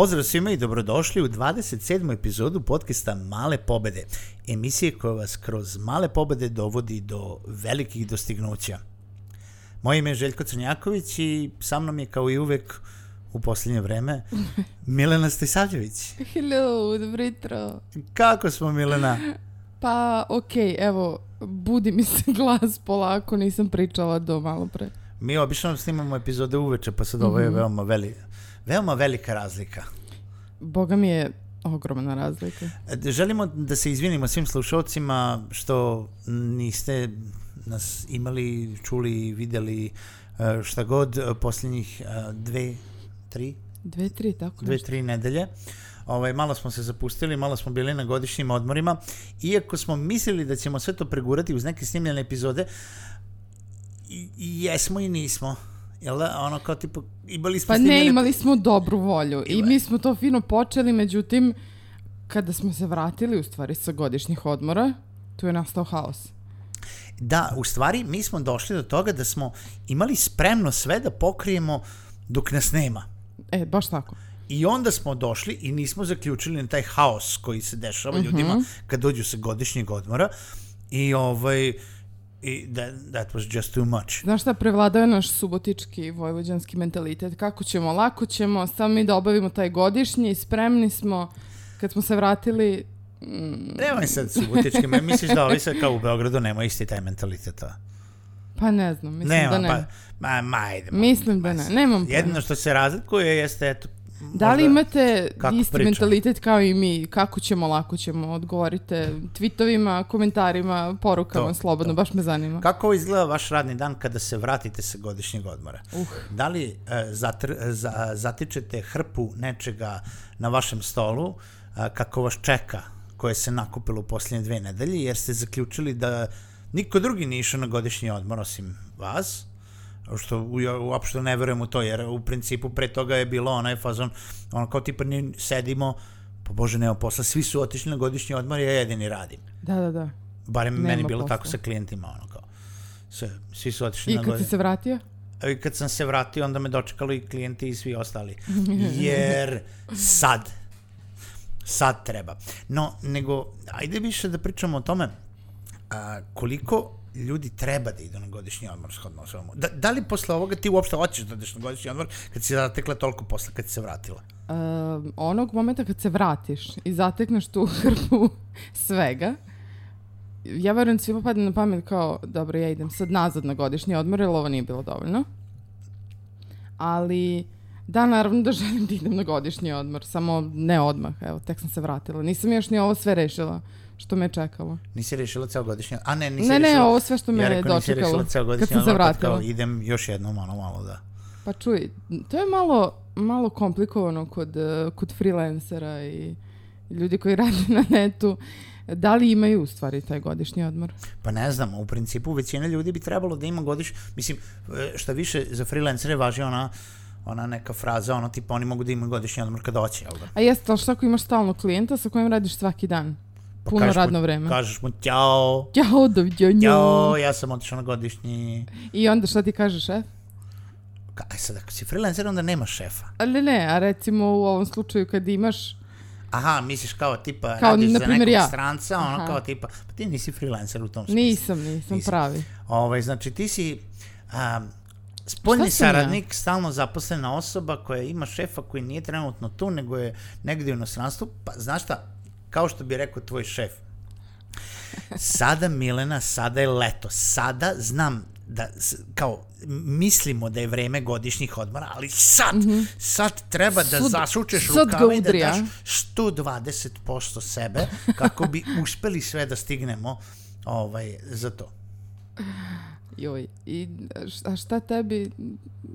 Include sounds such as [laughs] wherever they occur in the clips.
Pozdrav svima i dobrodošli u 27. epizodu podcasta Male pobede, emisije koja vas kroz male pobede dovodi do velikih dostignuća. Moje ime je Željko Crnjaković i sa mnom je kao i uvek u posljednje vreme [laughs] Milena Stajsavljević. Hello, dobro jutro. Kako smo Milena? Pa, okej, okay, evo, budi mi se glas polako, nisam pričala do malo pre. Mi obično snimamo epizode uveče, pa sad ovo je mm -hmm. veoma, veli, veoma velika razlika. Boga mi je ogromna razlika. Želimo da se izvinimo svim slušalcima što niste nas imali, čuli, videli e, šta god e, posljednjih e, dve, tri? Dve, tri, tako Dve, tri nedelje. Ovaj, malo smo se zapustili, malo smo bili na godišnjim odmorima. Iako smo mislili da ćemo sve to pregurati uz neke snimljene epizode, i, jesmo i nismo. Jel da? Ono kao tipo, imali smo Pa ne, imali smo dobru volju. I, I mi smo to fino počeli, međutim, kada smo se vratili u stvari sa godišnjih odmora, tu je nastao haos. Da, u stvari mi smo došli do toga da smo imali spremno sve da pokrijemo dok nas nema. E, baš tako. I onda smo došli i nismo zaključili na taj haos koji se dešava uh -huh. ljudima kad dođu sa godišnjeg odmora. I ovaj, i that, that was just too much. Znaš šta, prevladao je naš subotički vojvođanski mentalitet. Kako ćemo, lako ćemo, samo mi da obavimo taj godišnji, spremni smo. Kad smo se vratili... Mm. Nemoj sad subotički, me misliš da ovi sad kao u Beogradu nema isti taj mentalitet, a? Pa ne znam, mislim nema, da ne. Pa, ma, ma, ajde. Mislim da ne, nemam Jedino što se razlikuje jeste, eto, Da li imate isti pričam? mentalitet kao i mi? Kako ćemo, lako ćemo? Odgovorite tweetovima, komentarima, porukama, to, slobodno, to. baš me zanima. Kako izgleda vaš radni dan kada se vratite sa godišnjeg odmora? Uh. Da li uh, zatr, za, zatičete hrpu nečega na vašem stolu uh, kako vas čeka koje se nakupilo u posljednje dve nedelje, jer ste zaključili da niko drugi nije išao na godišnji odmor osim vas, što uopšte ne verujem u to, jer u principu pre toga je bilo onaj fazon, ono kao tipa ni sedimo, pa bože nema posla, svi su otišli na godišnji odmor, ja jedini radim. Da, da, da. Barem nema meni bilo posla. tako sa klijentima, ono kao. Sve, svi su otišli I na godišnji. I kad si se vratio? I kad sam se vratio, onda me dočekalo i klijenti i svi ostali. [laughs] Jer sad, sad treba. No, nego, ajde više da pričamo o tome a, koliko ljudi treba da idu na godišnji odmor shodno. Da, da li posle ovoga ti uopšte hoćeš da ideš na godišnji odmor kad si zatekla toliko posle kad si se vratila? Uh, onog momenta kad se vratiš i zatekneš tu [laughs] hrpu svega, ja verujem da svima padne na pamet kao, dobro, ja idem sad nazad na godišnji odmor, jer ovo nije bilo dovoljno. Ali, da, naravno da želim da idem na godišnji odmor, samo ne odmah, evo, tek sam se vratila. Nisam još ni ovo sve rešila. Uh, što me čekalo. Nisi rešila ceo godišnji A ne, nisi ne, rešila... Ne, ovo sve što me ja je dočekalo. Nisi rešila ceo godišnji vratila. Kao, idem još jednom, ono malo, da. Pa čuj, to je malo, malo komplikovano kod, kod freelancera i ljudi koji [laughs] rade na netu. Da li imaju u stvari taj godišnji odmor? Pa ne znam, u principu većina ljudi bi trebalo da ima godišnji, mislim, šta više za freelancere važi ona ona neka fraza, ono tipa oni mogu da imaju godišnji odmor kad hoće, jel da? A jeste, ali šta ako imaš stalno klijenta sa kojim radiš svaki dan? Pa Puno radno mu, vreme. Kažeš mu ćao. Ćao, doviđenja. Ćao, ja sam otišao na godišnji. I onda šta ti kažeš, šef? Kaj sad, ako si freelancer, onda nema šefa. Ali ne, a recimo u ovom slučaju kad imaš... Aha, misliš kao tipa kao, radiš za nekog ja. stranca, ono Aha. kao tipa, pa ti nisi freelancer u tom smislu. Nisam, nisam, nisam. pravi. Ovaj, znači ti si um, spoljni saradnik, ja? stalno zaposlena osoba koja ima šefa koji nije trenutno tu, nego je negdje u inostranstvu, pa znaš šta, kao što bi rekao tvoj šef, sada Milena, sada je leto, sada znam da, kao, mislimo da je vreme godišnjih odmora, ali sad, mm -hmm. sad treba da sud, zasučeš rukave i da daš 120% sebe kako bi uspeli sve da stignemo ovaj, za to. Joj, i a šta tebi,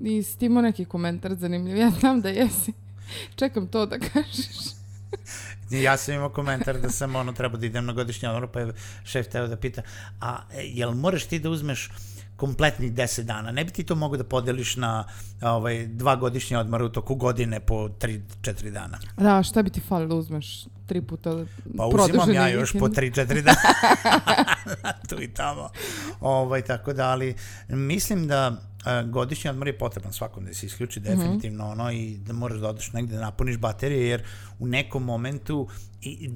nisi ti imao neki komentar zanimljiv? Ja znam da jesi. Čekam to da kažeš. ja sam imao komentar da sam ono treba da idem na godišnji odmor, pa je šef teo da pita, a e, jel moraš ti da uzmeš kompletnih 10 dana. Ne bi ti to mogo da podeliš na ovaj, dva godišnje odmora u toku godine po 3-4 dana. Da, šta bi ti falilo uzmeš tri puta Pa uzimam ja još po 3-4 dana. [laughs] [laughs] tu i tamo. Ovaj, tako da, ali mislim da uh, godišnji odmor je potreban svakom da se isključi definitivno mm -hmm. ono i da moraš da odeš negde da napuniš baterije jer u nekom momentu i,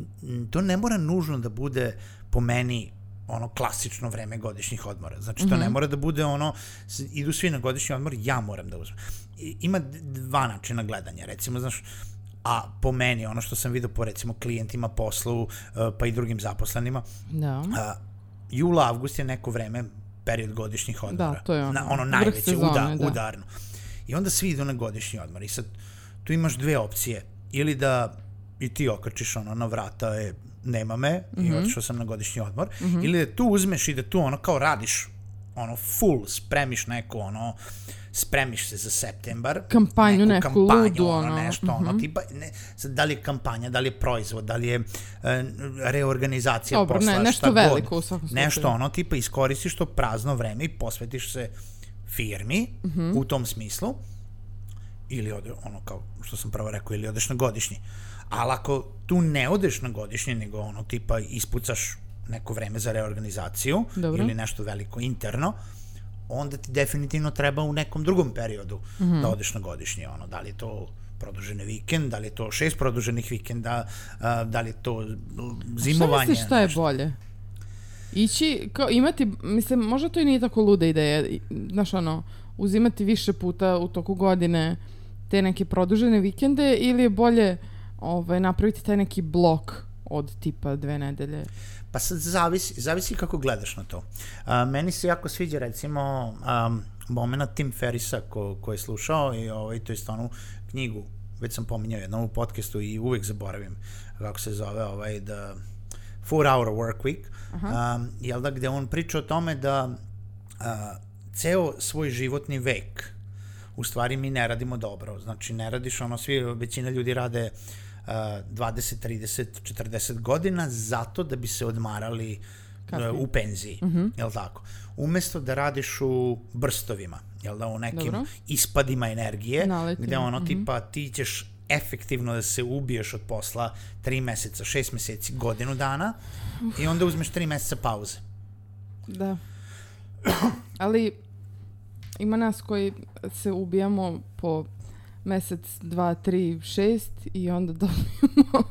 to ne mora nužno da bude po meni ono klasično vreme godišnjih odmora. Znači, to mm -hmm. ne mora da bude ono, idu svi na godišnji odmor, ja moram da uzmem. I, ima dva načina gledanja, recimo, znaš, a po meni, ono što sam vidio po recimo klijentima, poslu, uh, pa i drugim zaposlenima, da. Uh, jula, avgust je neko vreme, period godišnjih odmora. Da, to je ono. Na, ono najveće, sezone, uda, da. udarno. I onda svi idu na godišnji odmor. I sad, tu imaš dve opcije. Ili da i ti okačiš ono na vrata, e, nema me mm -hmm. i mhm. otišao sam na godišnji odmor, mm -hmm. ili da tu uzmeš i da tu ono kao radiš ono full, spremiš neko ono spremiš se za septembar kampanju neku, neku kampanju, ludu ono, nešto mm -hmm. ono mhm. tipa ne, sad, da li je kampanja, da li je proizvod da li je uh, reorganizacija Dobro, posla, ne, nešto šta veliko god, u svakom nešto ono tipa iskoristiš to prazno vreme i posvetiš se firmi mm -hmm. u tom smislu ili ode, ono kao što sam prvo rekao ili odeš na godišnji ali ako tu ne odeš na godišnje, nego ono tipa ispucaš neko vreme za reorganizaciju Dobro. ili nešto veliko interno, onda ti definitivno treba u nekom drugom periodu mm -hmm. da odeš na godišnje. Ono, da li je to produženi vikend, da li je to šest produženih vikenda, da li je to zimovanje. Šta misliš šta je nešto. bolje? Ići, kao imati, mislim, možda to i nije tako luda ideja, znaš ono, uzimati više puta u toku godine te neke produžene vikende ili je bolje ovaj, napraviti taj neki blok od tipa dve nedelje? Pa sad zavisi, zavisi kako gledaš na to. A, meni se jako sviđa recimo um, moment Tim Ferrisa ko, ko je slušao i ovaj, to je stvarno knjigu, već sam pominjao jednom u podcastu i uvek zaboravim kako se zove ovaj, The Four Hour Work Week, Aha. um, jel da, gde on priča o tome da uh, ceo svoj životni vek u stvari mi ne radimo dobro. Znači, ne radiš ono, svi, većina ljudi rade 20, 30, 40 godina zato da bi se odmarali Kakvi? u penziji, mm -hmm. jel tako? Umesto da radiš u brstovima, jel da, u nekim Dobro. ispadima energije, Naletim. gde ono mm -hmm. tipa ti ćeš efektivno da se ubiješ od posla 3 meseca, 6 meseci, godinu dana Uf. i onda uzmeš 3 meseca pauze. Da. Ali ima nas koji se ubijamo po mesec, dva, tri, šest i onda [laughs] dobijemo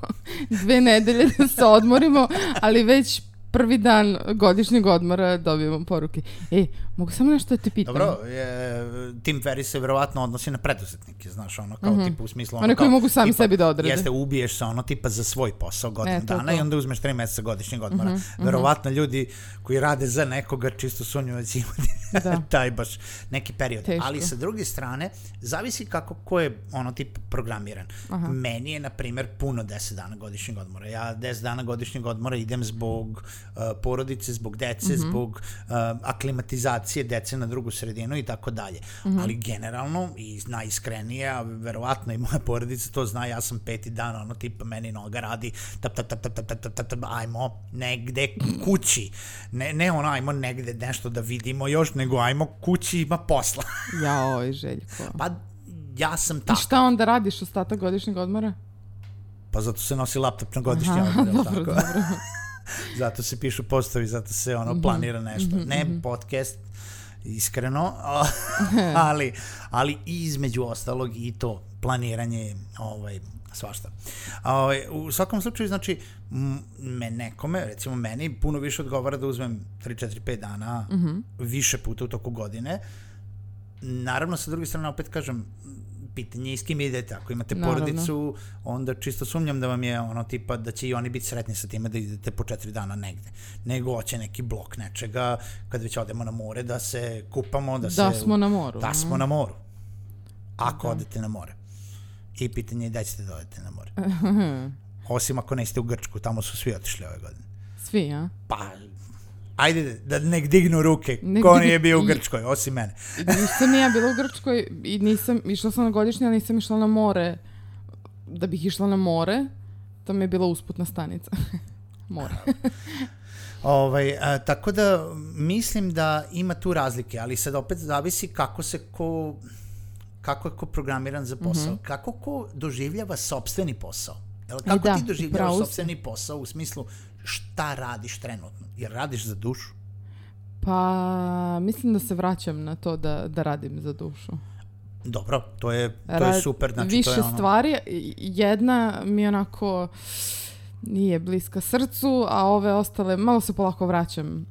dve nedelje da se odmorimo, ali već prvi dan godišnjeg odmora dobijemo poruke. E, mogu samo nešto da te pitam? Dobro, je, Tim Ferry se verovatno odnosi na preduzetnike, znaš, ono, kao mm -hmm. tipa u smislu... Ono, One koji kao, mogu sami tipa, sebi da odrede. Jeste, ubiješ se, ono, tipa za svoj posao godinu e, dana to. i onda uzmeš tri meseca godišnjeg odmora. Mm -hmm. Verovatno ljudi koji rade za nekoga čisto sumnju da [laughs] će imati da. [laughs] taj baš neki period. Teško. Ali sa druge strane, zavisi kako, ko je ono tip programiran. Aha. Meni je, na primer, puno 10 dana godišnjeg odmora. Ja 10 dana godišnjeg odmora idem zbog uh, porodice, zbog dece, mm -hmm. zbog uh, aklimatizacije dece na drugu sredinu i tako dalje. Mhm. Ali generalno, i najiskrenije, a verovatno i moja porodica to zna, ja sam peti dan, ono tipa meni noga radi, tap, tap, tap, tap, tap, tap, tap, tap, tap, ajmo negde kući. Ne, ne ono, ajmo negde nešto da vidimo još, nego ajmo kući ima posla. [laughs] Jao, Željko. Pa ja sam tako. I šta onda radiš ostatak godišnjeg odmora? Pa zato se nosi laptop na godišnji odmor, dobro, tako? Dobro. [laughs] zato se pišu postovi, zato se ono mhm. planira nešto. Mm -hmm, ne mhm. podcast, iskreno, [laughs] ali, ali između ostalog i to planiranje ovaj, svašta. Ovaj, u svakom slučaju, znači, me nekome, recimo meni, puno više odgovara da uzmem 3, 4, 5 dana mm -hmm. više puta u toku godine. Naravno, sa druge strane, opet kažem, pitanje je s kim idete. Ako imate Naravno. porodicu, onda čisto sumnjam da vam je ono tipa da će i oni biti sretni sa time da idete po četiri dana negde. Nego hoće neki blok nečega, kad već odemo na more, da se kupamo, da, da se... Da smo na moru. Da smo na moru. Ako da. odete na more. I pitanje je da ćete da odete na more. Osim ako neste u Grčku, tamo su svi otišli ove godine. Svi, a? Pa, ajde da nek dignu ruke, nek ko nije bio u Grčkoj, osim mene. nisam ja bila u Grčkoj i nisam, išla sam na godišnje, ali nisam išla na more. Da bih išla na more, to mi je bila usputna stanica. [laughs] more. [laughs] Ovaj, a, tako da mislim da ima tu razlike, ali sad opet zavisi kako se ko kako je ko programiran za posao, mm -hmm. kako ko doživljava sobstveni posao. Jel, kako da, ti doživljavaš sobstveni posao u smislu šta radiš trenutno? Jer radiš za dušu? Pa, mislim da se vraćam na to da, da radim za dušu. Dobro, to je, to je super. Znači, više to je ono... stvari, jedna mi onako nije bliska srcu, a ove ostale, malo se polako vraćam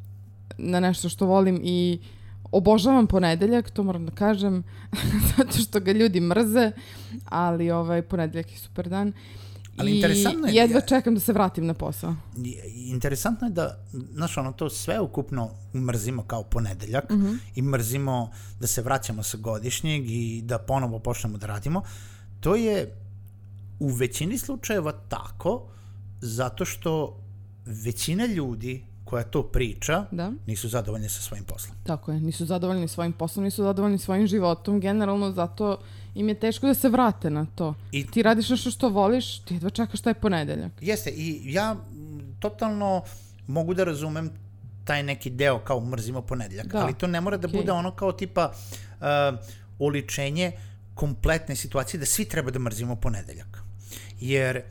na nešto što volim i obožavam ponedeljak, to moram da kažem, [laughs] zato što ga ljudi mrze, ali ovaj ponedeljak je super dan. Ali I interesantno je, jedva čekam da se vratim na posao. Interesantno je da, znaš, ono, to sve ukupno mrzimo kao ponedeljak mm -hmm. i mrzimo da se vraćamo sa godišnjeg i da ponovo počnemo da radimo. To je u većini slučajeva tako zato što većina ljudi koja to priča da. nisu zadovoljni sa svojim poslom. Tako je, nisu zadovoljni svojim poslom, nisu zadovoljni svojim životom, generalno zato im je teško da se vrate na to. I, ti radiš nešto što voliš, ti jedva čekaš taj ponedeljak. Jeste, i ja totalno mogu da razumem taj neki deo kao mrzimo ponedeljak, da. ali to ne mora da okay. bude ono kao tipa uh, uličenje kompletne situacije da svi treba da mrzimo ponedeljak. Jer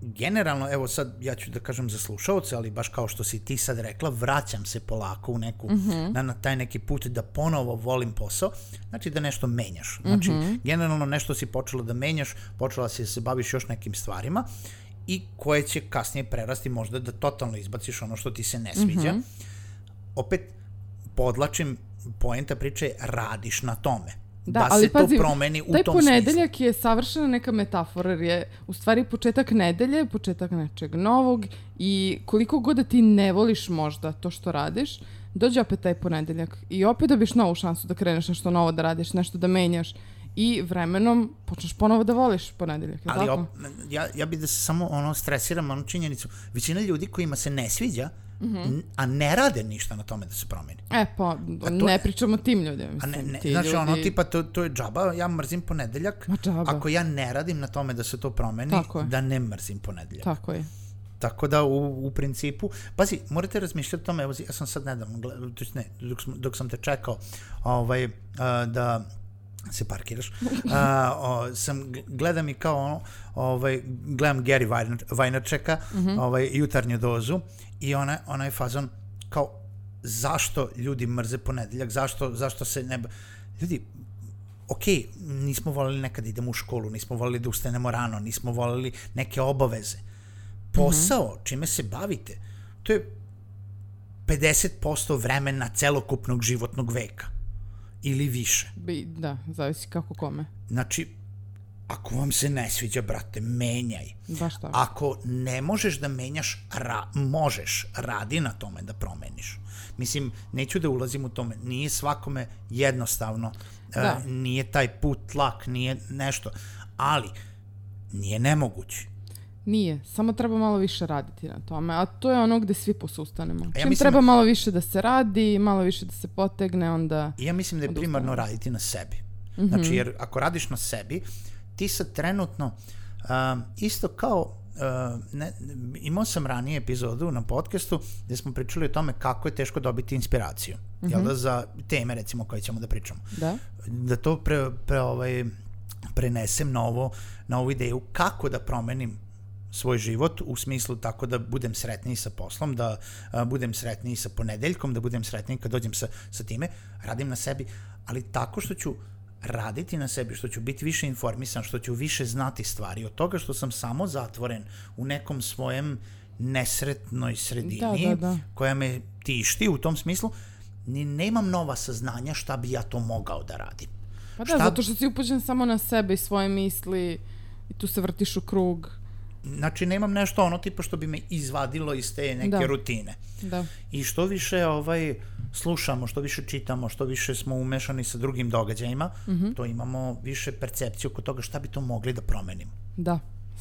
generalno, evo sad ja ću da kažem za slušalce, ali baš kao što si ti sad rekla, vraćam se polako u neku, mm -hmm. na, na taj neki put da ponovo volim posao, znači da nešto menjaš. Znači, mm -hmm. generalno nešto si počela da menjaš, počela si da se baviš još nekim stvarima i koje će kasnije prerasti možda da totalno izbaciš ono što ti se ne sviđa. Mm -hmm. Opet, podlačim, poenta priče je radiš na tome da, da ali se pazi, to promeni u tom smislu. Taj ponedeljak je savršena neka metafora, jer je u stvari početak nedelje, početak nečeg novog i koliko god da ti ne voliš možda to što radiš, dođe opet taj ponedeljak i opet dobiš novu šansu da kreneš nešto novo da radiš, nešto da menjaš i vremenom počneš ponovo da voliš ponedeljak. Ali? Op, ja, ja bih da se samo ono stresiram onu činjenicu. Većina ljudi kojima se ne sviđa, Mm -hmm. a ne rade ništa na tome da se promeni. E, pa, ne je, pričamo tim ljudima. Mislim, a ne, ne, znači, ljudi... ono, tipa, to, to je džaba, ja mrzim ponedeljak, Ma džaba. ako ja ne radim na tome da se to promeni, da ne mrzim ponedeljak. Tako je. Tako da u, u principu, pazi, morate razmišljati o tome, evo, ja sam sad nedavno, ne, dok, dok sam te čekao, ovaj, da se parkiraš, uh, o, sam, gledam i kao ono, ovaj, gledam Gary Vaynercheka, mm -hmm. ovaj, jutarnju dozu i ona, onaj fazon kao zašto ljudi mrze ponedeljak, zašto, zašto se ne... Ljudi, ok, nismo volili nekad idemo u školu, nismo volili da ustanemo rano, nismo volili neke obaveze. Posao, mm -hmm. čime se bavite, to je 50% vremena celokupnog životnog veka. Ili više. Bi, da, zavisi kako kome. Znači, Ako vam se ne sviđa, brate, menjaj. Baš tako. Ako ne možeš da menjaš, ra, možeš, radi na tome da promeniš. Mislim, neću da ulazim u tome, nije svakome jednostavno, e, da. nije taj put lak, nije nešto, ali nije nemoguće. Nije, samo treba malo više raditi na tome, a to je ono gde svi posustanemo. Ja Čim mislim, treba malo više da se radi, malo više da se potegne, onda... Ja mislim da je primarno raditi na sebi. Mm -hmm. Znači, jer ako radiš na sebi, ti sad trenutno, uh, isto kao uh, ne, imao sam ranije epizodu na podcastu gde smo pričali o tome kako je teško dobiti inspiraciju. Mm -hmm. Jel da za teme recimo koje ćemo da pričamo. Da. Da to pre, pre ovaj, prenesem na, ovo, na ovu ideju kako da promenim svoj život u smislu tako da budem sretniji sa poslom, da a, budem sretniji sa ponedeljkom, da budem sretniji kad dođem sa, sa time, radim na sebi, ali tako što ću raditi na sebi, što ću biti više informisan, što ću više znati stvari od toga što sam samo zatvoren u nekom svojem nesretnoj sredini da, da, da. koja me tišti u tom smislu, ni nemam nova saznanja šta bi ja to mogao da radim. Pa da, šta... zato što si upućen samo na sebe i svoje misli i tu se vrtiš u krug. Znači, nemam nešto ono tipa što bi me izvadilo iz te neke da. rutine. Da. I što više ovaj, slušamo, što više čitamo, što više smo umešani sa drugim događajima, mm -hmm. to imamo više percepciju kod toga šta bi to mogli da promenimo. Da,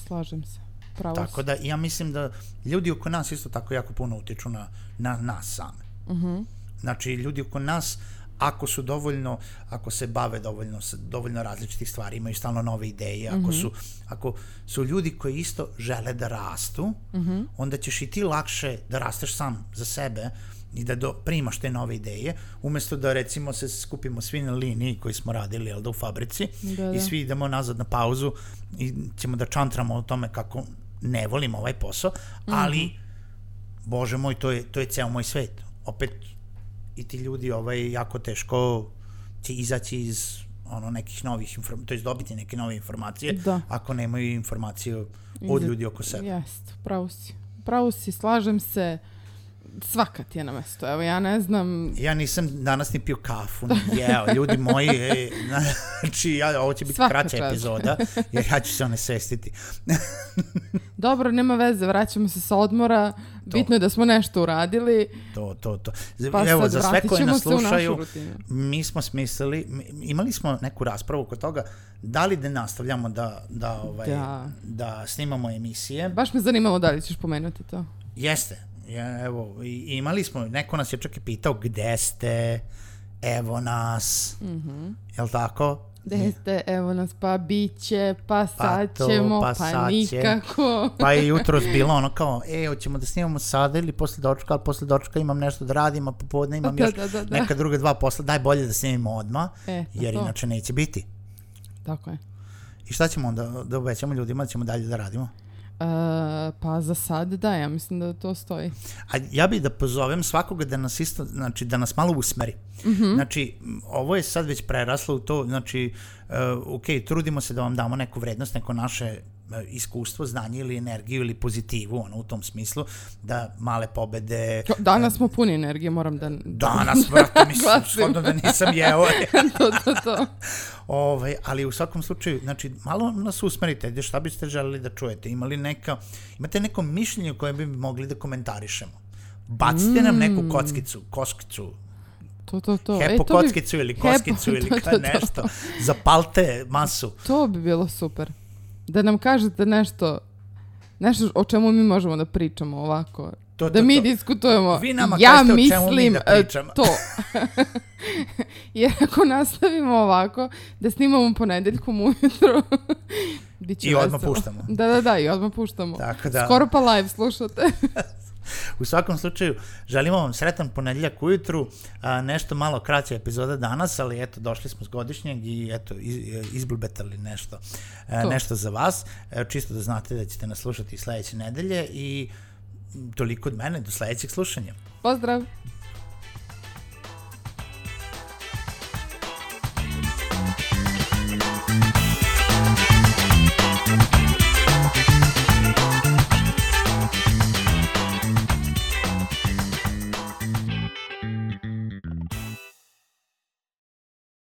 slažem se. Pravo tako da ja mislim da ljudi oko nas isto tako jako puno utiču na, na nas same. Mm -hmm. Znači, ljudi oko nas ako su dovoljno, ako se bave dovoljno, dovoljno različitih stvari, imaju stalno nove ideje, ako, su, ako su ljudi koji isto žele da rastu, onda ćeš i ti lakše da rasteš sam za sebe i da do, primaš te nove ideje, umesto da recimo se skupimo svi na liniji koji smo radili jel da, u fabrici Da, da. i svi idemo nazad na pauzu i ćemo da čantramo o tome kako ne volimo ovaj posao, ali bože moj, to je, to je ceo moj svet. Opet i ti ljudi ovaj, jako teško će izaći iz ono nekih novih informacija, to je dobiti neke nove informacije, Da. ako nemaju informaciju od ljudi oko sebe. Jest, pravo si. Pravo si, slažem se. Svaka ti je na mesto. Evo, ja ne znam, Ja nisam danas ni pio kafu, ni jeo, ljudi moji, e, znači, ja, ovo će biti Svaka kraća čast. epizoda, jer ja ću se onesvestiti. [laughs] dobro, nema veze, vraćamo se sa odmora. Bitno je da smo nešto uradili. To, to, to. Pa Evo, za sve ćemo nas slušaju, mi smo smislili, mi- imali smo neku raspravu oko toga da li da nastavljamo da, da, ovaj, Da. da snimamo emisije. Baš me zanimalo da li ćeš pomenuti to. Jeste. Ja, evo, i, imali smo, neko nas je čak i pitao gde ste, evo nas, mm Mhm. -hmm. jel tako? Gde ste, evo nas, pa bit će, pa Pa sad to, ćemo, pa pa, sad će. nikako. Pa je jutro bilo ono kao, e, hoćemo da snimamo sada ili posle dočka, ali posle dočka imam nešto da radim, a popodne imam Da, još da, da, da. neka druga dva posla, daj bolje da snimimo odmah, E, pa jer to. inače neće biti. Tako je. I šta ćemo onda, da obećamo ljudima da ćemo dalje da radimo? E, pa za sad da, ja mislim da to stoji. A ja bih da pozovem svakoga da nas isto, znači da nas malo usmeri. Mm. -hmm. Znači, ovo je sad već preraslo u to, znači, uh, ok, trudimo se da vam damo neku vrednost, neko naše iskustvo, znanje ili energiju ili pozitivu, ono, u tom smislu, da male pobede... Danas smo puni energije, moram da... Danas, brate, mislim, [laughs] shodno da nisam jeo. [laughs] to, to, to. Ovaj, ali u svakom slučaju, znači, malo nas usmerite, gde šta biste želeli da čujete, imali neka, imate neko mišljenje koje bi mogli da komentarišemo. Bacite nam neku kockicu, koskicu, To, to, to. hepo E, to bi- kockicu ili Hepo, koskicu ili to, to, to. nešto. Zapalte masu. To bi bilo super. Da nam kažete nešto, nešto o čemu mi možemo da pričamo ovako. To, da to, mi to. diskutujemo. Vi nama ja kažete o čemu mi mislim da e, pričamo. to. [laughs] Jer ako nastavimo ovako, da snimamo ponedeljkom ujutro, [laughs] I odmah puštamo. Da, da, da, i odmah puštamo. Tako da- Skoro pa live slušate. [laughs] U svakom slučaju, želimo vam sretan ponedeljak ujutru, a, nešto malo kraća epizoda danas, ali eto, došli smo s godišnjeg i eto, iz, izblbetali nešto, e, To. nešto za vas, e, čisto da znate da ćete nas slušati sledeće nedelje i toliko od mene, do sledećeg slušanja. Pozdrav!